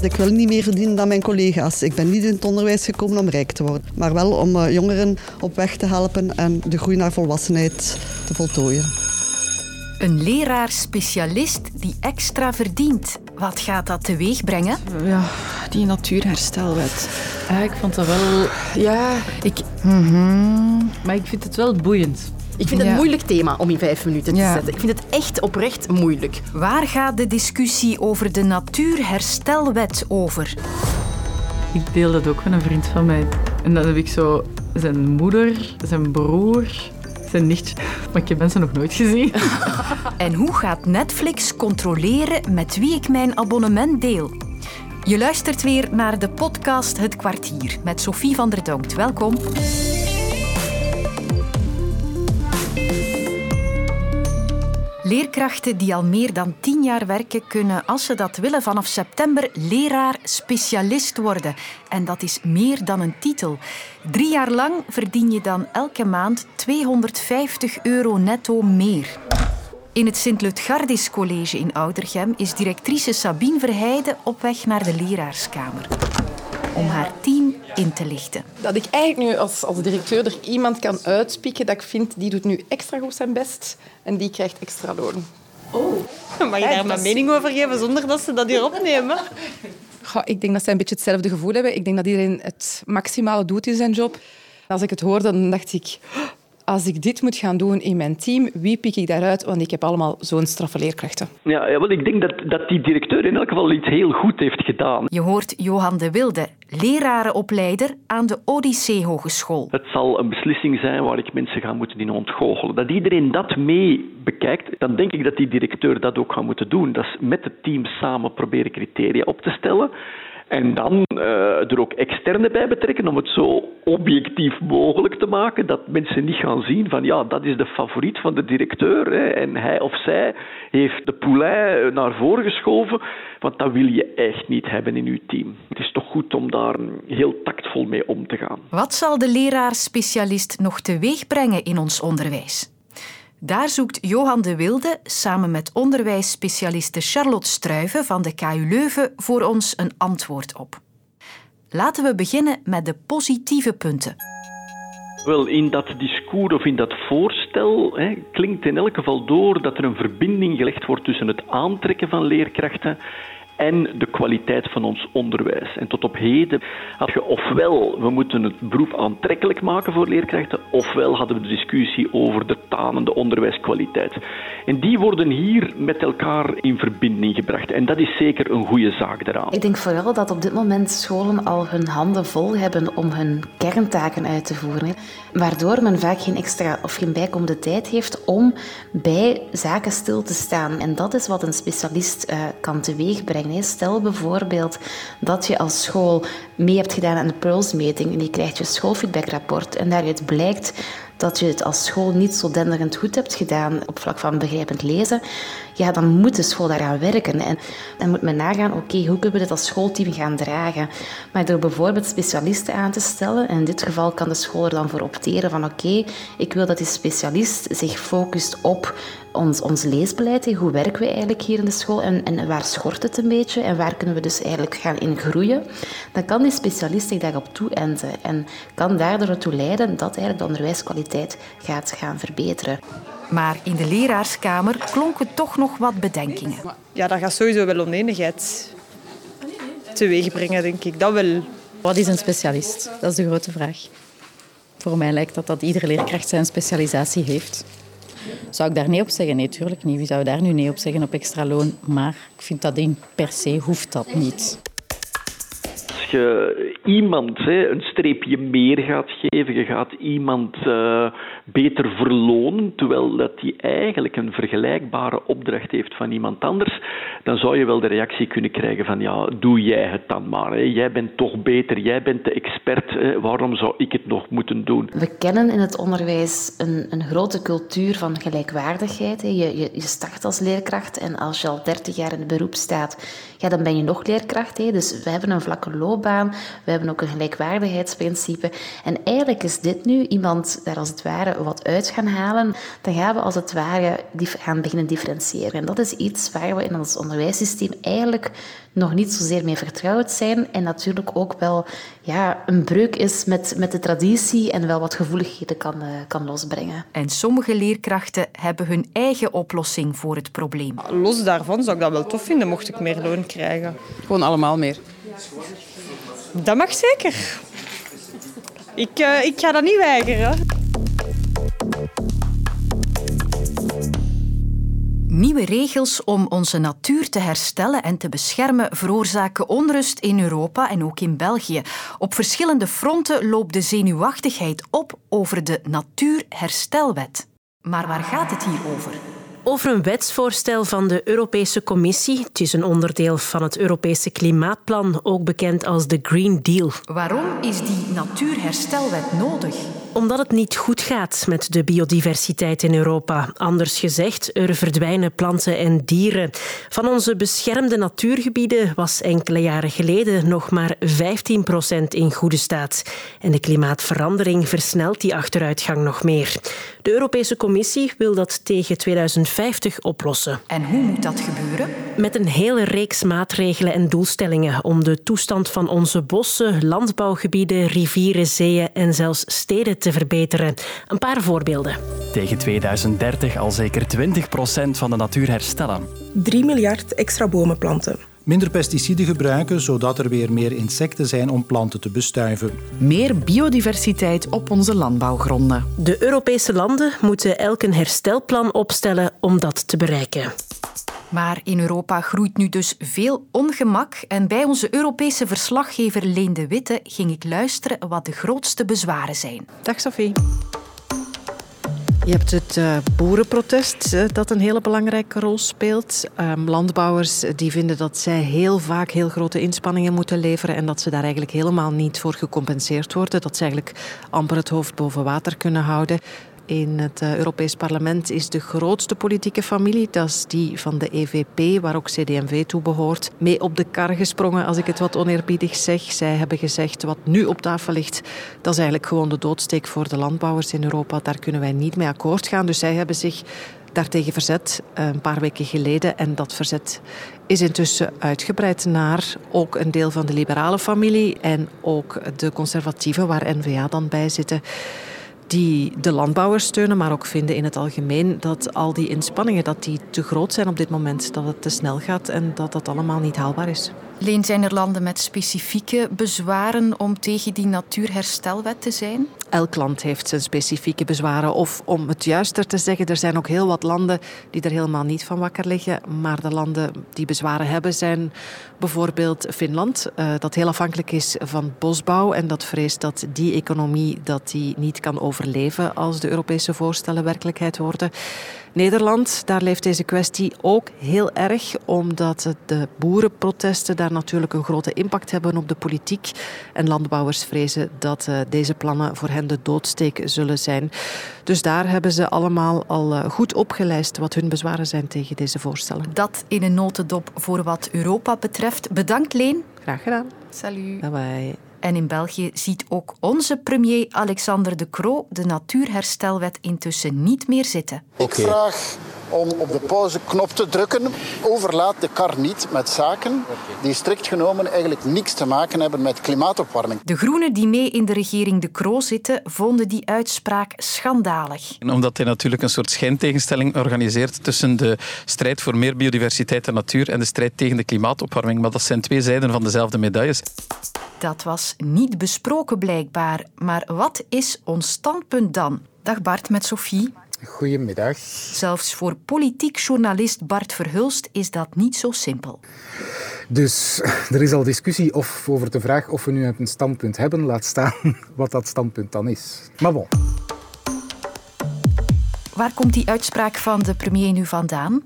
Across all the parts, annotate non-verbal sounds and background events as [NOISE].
Ik wil niet meer verdienen dan mijn collega's. Ik ben niet in het onderwijs gekomen om rijk te worden, maar wel om eh, jongeren op weg te helpen en de groei naar volwassenheid te voltooien. Een leraar-specialist die extra verdient. Wat gaat dat teweeg brengen? Ja, die natuurherstelwet. Ja, ik vond dat wel... Ja, Ik... Maar ik vind het wel boeiend. Ik vind het Ja. een moeilijk thema om in vijf minuten te Ja. zetten. Ik vind het echt oprecht moeilijk. Waar gaat de discussie over de natuurherstelwet over? Ik deel dat ook met een vriend van mij. En dan heb ik zo zijn moeder, zijn broer, zijn nichtje. Maar ik heb mensen nog nooit gezien. [LAUGHS] En hoe gaat Netflix controleren met wie ik mijn abonnement deel? Je luistert weer naar de podcast Het Kwartier met Sophie van der Donkt. Welkom. Leerkrachten die al meer dan tien jaar werken, kunnen, als ze dat willen, vanaf september leraar-specialist worden. En dat is meer dan een titel. Drie jaar lang verdien je dan elke maand 250 euro netto meer. In het Sint-Lutgardis College in Oudergem is directrice Sabine Verheijden op weg naar de leraarskamer. Om haar in te lichten. Dat ik eigenlijk nu als, als directeur er iemand kan uitspieken dat ik vind, die doet nu extra goed zijn best en die krijgt extra loon. Mag je daar mijn mening over geven zonder dat ze dat hier opnemen? Goh, ik denk dat zij een beetje hetzelfde gevoel hebben. Ik denk dat iedereen het maximale doet in zijn job. Als ik het hoorde, dan dacht ik... Als ik dit moet gaan doen in mijn team, wie pik ik daaruit? Want ik heb allemaal zo'n straffe leerkrachten. Ja, ja, wel, ik denk dat, dat die directeur in elk geval iets heel goed heeft gedaan. Je hoort Johan de Wilde, lerarenopleider aan de Odyssee Hogeschool. Het zal een beslissing zijn waar ik mensen ga moeten in ontgoochelen. Dat iedereen dat mee bekijkt, dan denk ik dat die directeur dat ook gaat moeten doen. Dat is met het team samen proberen criteria op te stellen. En dan eh, er ook externe bij betrekken om het zo objectief mogelijk te maken dat mensen niet gaan zien van ja, dat is de favoriet van de directeur hè, en hij of zij heeft de poulain naar voren geschoven, want dat wil je echt niet hebben in je team. Het is toch goed om daar heel tactvol mee om te gaan. Wat zal de leraar-specialist nog teweeg brengen in ons onderwijs? Daar zoekt Johan de Wilde samen met onderwijsspecialiste Charlotte Struiven van de KU Leuven voor ons een antwoord op. Laten we beginnen met de positieve punten. Wel, in dat discours of in dat voorstel hè, klinkt in elk geval door dat er een verbinding gelegd wordt tussen het aantrekken van leerkrachten en de kwaliteit van ons onderwijs. En tot op heden had je ofwel, we moeten het beroep aantrekkelijk maken voor leerkrachten, ofwel hadden we de discussie over de tanende onderwijskwaliteit. En die worden hier met elkaar in verbinding gebracht. En dat is zeker een goede zaak daaraan. Ik denk vooral dat op dit moment scholen al hun handen vol hebben om hun kerntaken uit te voeren. Waardoor men vaak geen extra of geen bijkomende tijd heeft om bij zaken stil te staan. En dat is wat een specialist eh, kan teweegbrengen. Stel bijvoorbeeld dat je als school mee hebt gedaan aan de Pearls-meting en je krijgt je schoolfeedbackrapport en daaruit blijkt dat je het als school niet zo denderend goed hebt gedaan op vlak van begrijpend lezen, ja, dan moet de school daaraan werken. En dan moet men nagaan, oké, hoe kunnen we dit als schoolteam gaan dragen? Maar door bijvoorbeeld specialisten aan te stellen, en in dit geval kan de school er dan voor opteren van, oké, ik wil dat die specialist zich focust op ons, ons leesbeleid. Hoe werken we eigenlijk hier in de school en, en waar schort het een beetje en waar kunnen we dus eigenlijk gaan in groeien? Dan kan die specialist zich daarop toeënten en kan daardoor ertoe leiden dat eigenlijk de onderwijskwaliteit gaat gaan verbeteren. Maar in de leraarskamer klonken toch nog wat bedenkingen. Ja, dat gaat sowieso wel oneenigheid teweeg brengen, denk ik. Dat wel. Wat is een specialist? Dat is de grote vraag. Voor mij lijkt dat dat iedere leerkracht zijn specialisatie heeft. Zou ik daar nee op zeggen? Nee, tuurlijk niet. Wie zou daar nu nee op zeggen op extra loon? Maar ik vind dat in per se hoeft dat niet. Je iemand een streepje meer gaat geven, je gaat iemand eh, beter verlonen, terwijl dat hij eigenlijk een vergelijkbare opdracht heeft van iemand anders, dan zou je wel de reactie kunnen krijgen van ja, doe jij het dan maar. Jij bent toch beter, jij bent de expert, waarom zou ik het nog moeten doen? We kennen in het onderwijs een, een grote cultuur van gelijkwaardigheid. hè. Je, je, je start als leerkracht en als je al 30 jaar in het beroep staat, ja, dan ben je nog leerkracht. hè. Dus we hebben een vlakke loopbaan, we hebben ook een gelijkwaardigheidsprincipe. En eigenlijk is dit nu iemand daar als het ware wat uit gaan halen, dan gaan we als het ware gaan beginnen differentiëren. En dat is iets waar we in ons onderwijssysteem eigenlijk nog niet zozeer mee vertrouwd zijn. En natuurlijk ook wel ja, een breuk is met, met de traditie en wel wat gevoeligheden kan, uh, kan losbrengen. En sommige leerkrachten hebben hun eigen oplossing voor het probleem. Los daarvan zou ik dat wel tof vinden mocht ik meer loon krijgen. Gewoon allemaal meer. Dat mag zeker. Ik, uh, ik ga dat niet weigeren. Nieuwe regels om onze natuur te herstellen en te beschermen veroorzaken onrust in Europa en ook in België. Op verschillende fronten loopt de zenuwachtigheid op over de Natuurherstelwet. Maar waar gaat het hier over? over een wetsvoorstel van de Europese Commissie. Het is een onderdeel van het Europese Klimaatplan, ook bekend als de Green Deal. Waarom is die natuurherstelwet nodig? Omdat het niet goed gaat met de biodiversiteit in Europa. Anders gezegd, er verdwijnen planten en dieren. Van onze beschermde natuurgebieden was enkele jaren geleden nog maar 15 procent in goede staat. En de klimaatverandering versnelt die achteruitgang nog meer. De Europese Commissie wil dat tegen 2050 oplossen. En hoe moet dat gebeuren? Met een hele reeks maatregelen en doelstellingen om de toestand van onze bossen, landbouwgebieden, rivieren, zeeën en zelfs steden te verbeteren. Een paar voorbeelden. Tegen 2030 al zeker 20 procent van de natuur herstellen. 3 miljard extra bomen planten. Minder pesticiden gebruiken, zodat er weer meer insecten zijn om planten te bestuiven. Meer biodiversiteit op onze landbouwgronden. De Europese landen moeten elk een herstelplan opstellen om dat te bereiken. Maar in Europa groeit nu dus veel ongemak. En bij onze Europese verslaggever Leen de Witte ging ik luisteren wat de grootste bezwaren zijn. Dag Sophie. Je hebt het uh, boerenprotest uh, dat een hele belangrijke rol speelt. Um, landbouwers die vinden dat zij heel vaak heel grote inspanningen moeten leveren en dat ze daar eigenlijk helemaal niet voor gecompenseerd worden. Dat ze eigenlijk amper het hoofd boven water kunnen houden in het uh, Europees Parlement is de grootste politieke familie, dat is die van de EVP, waar ook CD&V toe behoort, mee op de kar gesprongen, als ik het wat oneerbiedig zeg. Zij hebben gezegd, wat nu op tafel ligt, dat is eigenlijk gewoon de doodsteek voor de landbouwers in Europa. Daar kunnen wij niet mee akkoord gaan. Dus zij hebben zich daartegen verzet eh, een paar weken geleden. En dat verzet is intussen uitgebreid naar ook een deel van de liberale familie en ook de conservatieven, waar N-VA dan bij zitten die de landbouwers steunen, maar ook vinden in het algemeen dat al die inspanningen dat die te groot zijn op dit moment, dat het te snel gaat en dat dat allemaal niet haalbaar is. Leen, zijn er landen met specifieke bezwaren om tegen die natuurherstelwet te zijn? Elk land heeft zijn specifieke bezwaren. Of om het juister te zeggen, er zijn ook heel wat landen die er helemaal niet van wakker liggen. Maar de landen die bezwaren hebben zijn bijvoorbeeld Finland, uh, dat heel afhankelijk is van bosbouw en dat vreest dat die economie dat die niet kan overleven als de Europese voorstellen werkelijkheid worden. Nederland, daar leeft deze kwestie ook heel erg, omdat de boerenprotesten daar natuurlijk een grote impact hebben op de politiek. En landbouwers vrezen dat uh, deze plannen voor hen de doodsteek zullen zijn. Dus daar hebben ze allemaal al uh, goed opgelijst wat hun bezwaren zijn tegen deze voorstellen. Dat in een notendop voor wat Europa betreft. Bedankt Leen. Graag gedaan. Salut. Bye bye. En in België ziet ook onze premier Alexander De Croo de natuurherstelwet intussen niet meer zitten. Ik vraag om op de pauzeknop te drukken. Overlaat de kar niet met zaken die strikt genomen eigenlijk niks te maken hebben met klimaatopwarming. De groenen die mee in de regering De Croo zitten, vonden die uitspraak schandalig. Omdat hij natuurlijk een soort schijntegenstelling organiseert tussen de strijd voor meer biodiversiteit en natuur en de strijd tegen de klimaatopwarming. Maar dat zijn twee zijden van dezelfde medailles. Dat was niet besproken blijkbaar. Maar wat is ons standpunt dan? Dag Bart met Sophie. Goedemiddag. Zelfs voor politiek journalist Bart Verhulst is dat niet zo simpel. Dus er is al discussie of over de vraag of we nu een standpunt hebben. Laat staan [LAUGHS] wat dat standpunt dan is. Maar bon. Waar komt die uitspraak van de premier nu vandaan?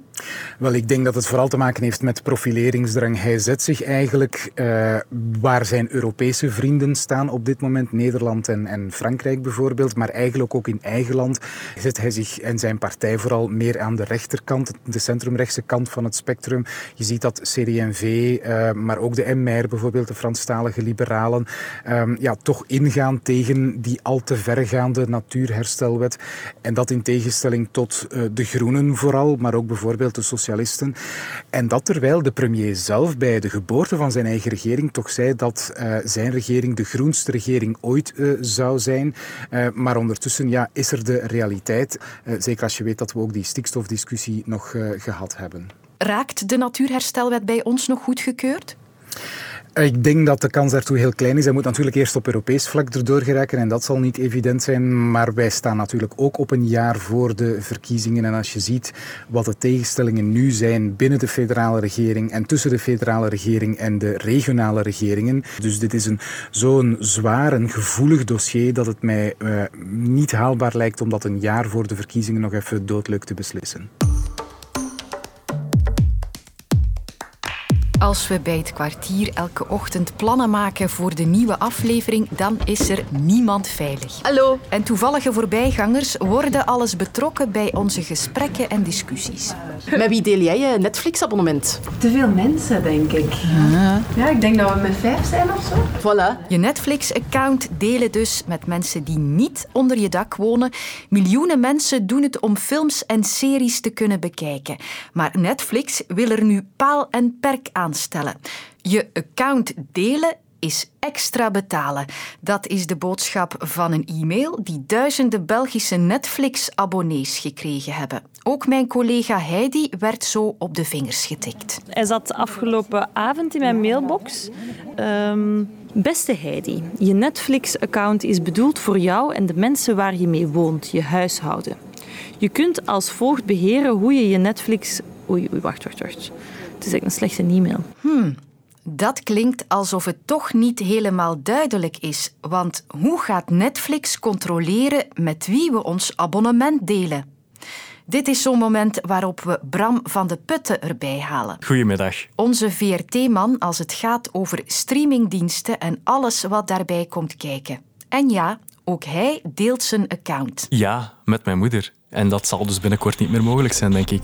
Wel, ik denk dat het vooral te maken heeft met profileringsdrang. Hij zet zich eigenlijk uh, waar zijn Europese vrienden staan op dit moment, Nederland en, en, Frankrijk bijvoorbeeld, maar eigenlijk ook in eigen land zet hij zich en zijn partij vooral meer aan de rechterkant, de centrumrechtse kant van het spectrum. Je ziet dat CD&V, eh, maar ook de MR bijvoorbeeld, de Franstalige liberalen, um, ja, toch ingaan tegen die al te vergaande natuurherstelwet. En dat in tegenstelling tot uh, de groenen vooral, maar ook bijvoorbeeld de socialisten. En dat terwijl de premier zelf bij de geboorte van zijn eigen regering toch zei dat uh, zijn regering de groenste regering ooit uh, zou zijn. Uh, maar ondertussen ja, is er de realiteit. zeker als je weet dat we ook die stikstofdiscussie nog gehad hebben. Raakt de natuurherstelwet bij ons nog goedgekeurd? Ik denk dat de kans daartoe heel klein is. Hij moet natuurlijk eerst op Europees vlak erdoor geraken en dat zal niet evident zijn. Maar wij staan natuurlijk ook op een jaar voor de verkiezingen. En als je ziet wat de tegenstellingen nu zijn binnen de federale regering en tussen de federale regering en de regionale regeringen. Dus dit is een, zo'n zwaar en gevoelig dossier dat het mij uh, niet haalbaar lijkt om dat een jaar voor de verkiezingen nog even doodleuk te beslissen. Als we bij het kwartier elke ochtend plannen maken voor de nieuwe aflevering, dan is er niemand veilig. Hallo. En toevallige voorbijgangers worden alles betrokken bij onze gesprekken en discussies. Met wie deel jij je Netflix-abonnement? Te veel mensen, denk ik. Ja. ja, ik denk dat we met vijf zijn of zo. Voilà. Je Netflix-account delen dus met mensen die niet onder je dak wonen. Miljoenen mensen doen het om films en series te kunnen bekijken. Maar Netflix wil er nu paal en perk aan Je account delen is extra betalen. Dat is de boodschap van een e-mail die duizenden Belgische Netflix-abonnees gekregen hebben. Ook mijn collega Heidi werd zo op de vingers getikt. Hij zat afgelopen avond in mijn mailbox. Um, beste Heidi, je Netflix-account is bedoeld voor jou en de mensen waar je mee woont, je huishouden. Je kunt als volgt beheren hoe je je Netflix... Oei, oei, wacht, wacht, wacht. Het is echt een slechte e-mail. Hmm. Dat klinkt alsof het toch niet helemaal duidelijk is. Want hoe gaat Netflix controleren met wie we ons abonnement delen? Dit is zo'n moment waarop we Bram van de Putten erbij halen. Goedemiddag. Onze VRT-man als het gaat over streamingdiensten en alles wat daarbij komt kijken. En ja, ook hij deelt zijn account. Ja, met mijn moeder. En dat zal dus binnenkort niet meer mogelijk zijn, denk ik.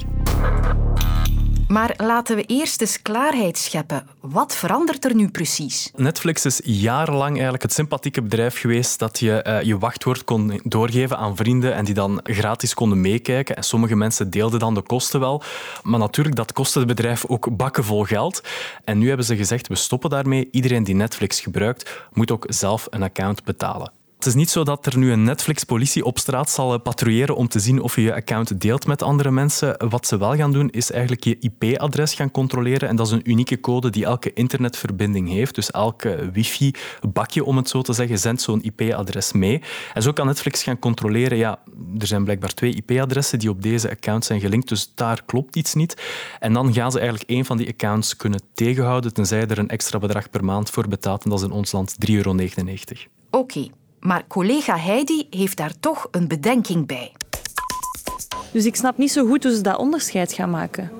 Maar laten we eerst eens klaarheid scheppen. Wat verandert er nu precies? Netflix is jarenlang eigenlijk het sympathieke bedrijf geweest dat je uh, je wachtwoord kon doorgeven aan vrienden en die dan gratis konden meekijken. En sommige mensen deelden dan de kosten wel. Maar natuurlijk, dat kostte het bedrijf ook bakken vol geld. En nu hebben ze gezegd, we stoppen daarmee. Iedereen die Netflix gebruikt, moet ook zelf een account betalen. Het is niet zo dat er nu een Netflix-politie op straat zal eh, patrouilleren om te zien of je je account deelt met andere mensen. Wat ze wel gaan doen, is eigenlijk je IP-adres gaan controleren. En dat is een unieke code die elke internetverbinding heeft. Dus elke wifi-bakje, om het zo te zeggen, zendt zo'n IP-adres mee. En zo kan Netflix gaan controleren, ja, er zijn blijkbaar twee IP-adressen die op deze account zijn gelinkt, dus daar klopt iets niet. En dan gaan ze eigenlijk één van die accounts kunnen tegenhouden, tenzij er een extra bedrag per maand voor betaalt. En dat is in ons land 3,99 euro. Oké. Maar collega Heidi heeft daar toch een bedenking bij. Dus ik snap niet zo goed hoe ze dat onderscheid gaan maken.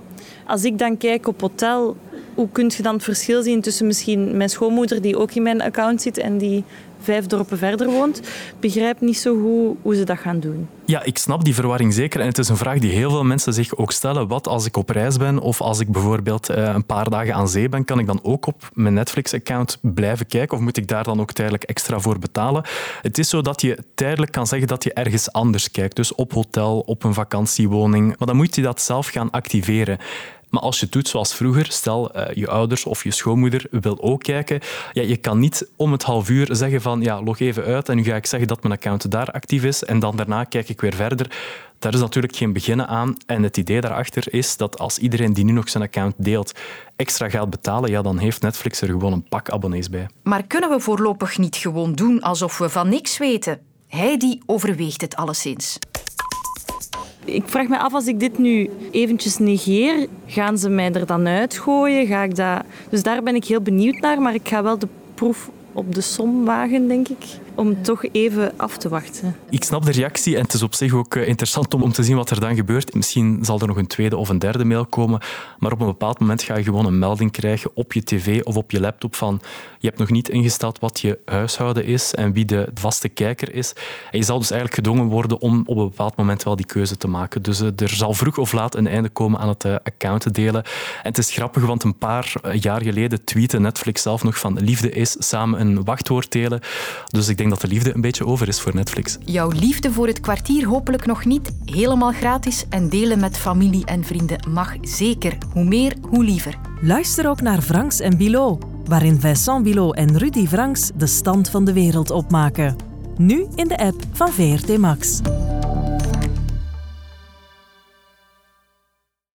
Als ik dan kijk op hotel, hoe kun je dan het verschil zien tussen misschien mijn schoonmoeder die ook in mijn account zit en die vijf dorpen verder woont, begrijp niet zo goed hoe ze dat gaan doen. Ja, ik snap die verwarring zeker. En het is een vraag die heel veel mensen zich ook stellen. Wat als ik op reis ben of als ik bijvoorbeeld eh, een paar dagen aan zee ben, kan ik dan ook op mijn Netflix-account blijven kijken of moet ik daar dan ook tijdelijk extra voor betalen? Het is zo dat je tijdelijk kan zeggen dat je ergens anders kijkt. Dus op hotel, op een vakantiewoning. Maar dan moet je dat zelf gaan activeren. Maar als je het doet zoals vroeger, stel uh, je ouders of je schoonmoeder wil ook kijken, ja, je kan niet om het half uur zeggen van ja, log even uit en nu ga ik zeggen dat mijn account daar actief is en dan daarna kijk ik weer verder. Daar is natuurlijk geen beginnen aan. En het idee daarachter is dat als iedereen die nu nog zijn account deelt extra gaat betalen, ja, dan heeft Netflix er gewoon een pak abonnees bij. Maar kunnen we voorlopig niet gewoon doen alsof we van niks weten? Heidi overweegt het alleszins ik vraag me af, als ik dit nu eventjes negeer, gaan ze mij er dan uitgooien? Ga ik dat... Dus daar ben ik heel benieuwd naar, maar ik ga wel de proef op de som wagen, denk ik. Om toch even af te wachten. Ik snap de reactie en het is op zich ook eh, interessant om, om te zien wat er dan gebeurt. Misschien zal er nog een tweede of een derde mail komen, maar op een bepaald moment ga je gewoon een melding krijgen op je tv of op je laptop van je hebt nog niet ingesteld wat je huishouden is en wie de vaste kijker is. En je zal dus eigenlijk gedwongen worden om op een bepaald moment wel die keuze te maken. Dus eh, er zal vroeg of laat een einde komen aan het uh, account delen. En het is grappig, want een paar jaar geleden tweette Netflix zelf nog van liefde is samen een wachtwoord delen. Dus ik denk dat de liefde een beetje over is voor Netflix. Jouw liefde voor het kwartier hopelijk nog niet. Helemaal gratis en delen met familie en vrienden mag zeker. Hoe meer, hoe liever. Luister ook naar Franks en Bilot, waarin Vincent Bilot en Rudy Franks de stand van de wereld opmaken. Nu in de app van VRT Max.